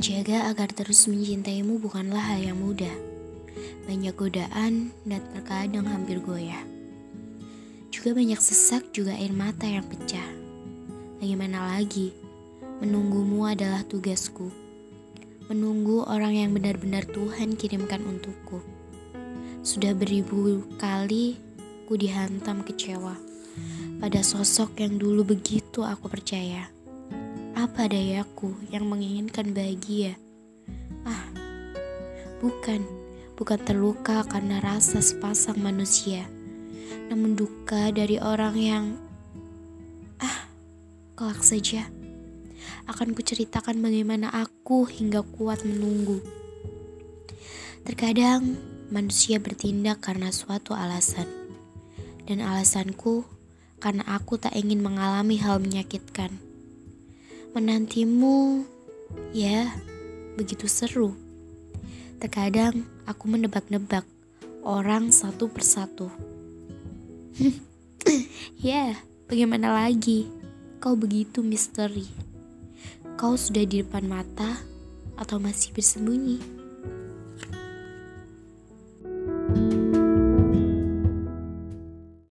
Menjaga agar terus mencintaimu bukanlah hal yang mudah. Banyak godaan dan terkadang hampir goyah. Juga banyak sesak juga air mata yang pecah. Bagaimana lagi? Menunggumu adalah tugasku. Menunggu orang yang benar-benar Tuhan kirimkan untukku. Sudah beribu kali ku dihantam kecewa pada sosok yang dulu begitu aku percaya. Apa dayaku yang menginginkan bahagia? Ah, bukan, bukan terluka karena rasa sepasang manusia, namun duka dari orang yang ah, kelak saja. Akan kuceritakan bagaimana aku hingga kuat menunggu. Terkadang manusia bertindak karena suatu alasan, dan alasanku karena aku tak ingin mengalami hal menyakitkan. Menantimu, ya, begitu seru. Terkadang aku menebak-nebak orang satu persatu. ya, bagaimana lagi? Kau begitu misteri. Kau sudah di depan mata atau masih bersembunyi?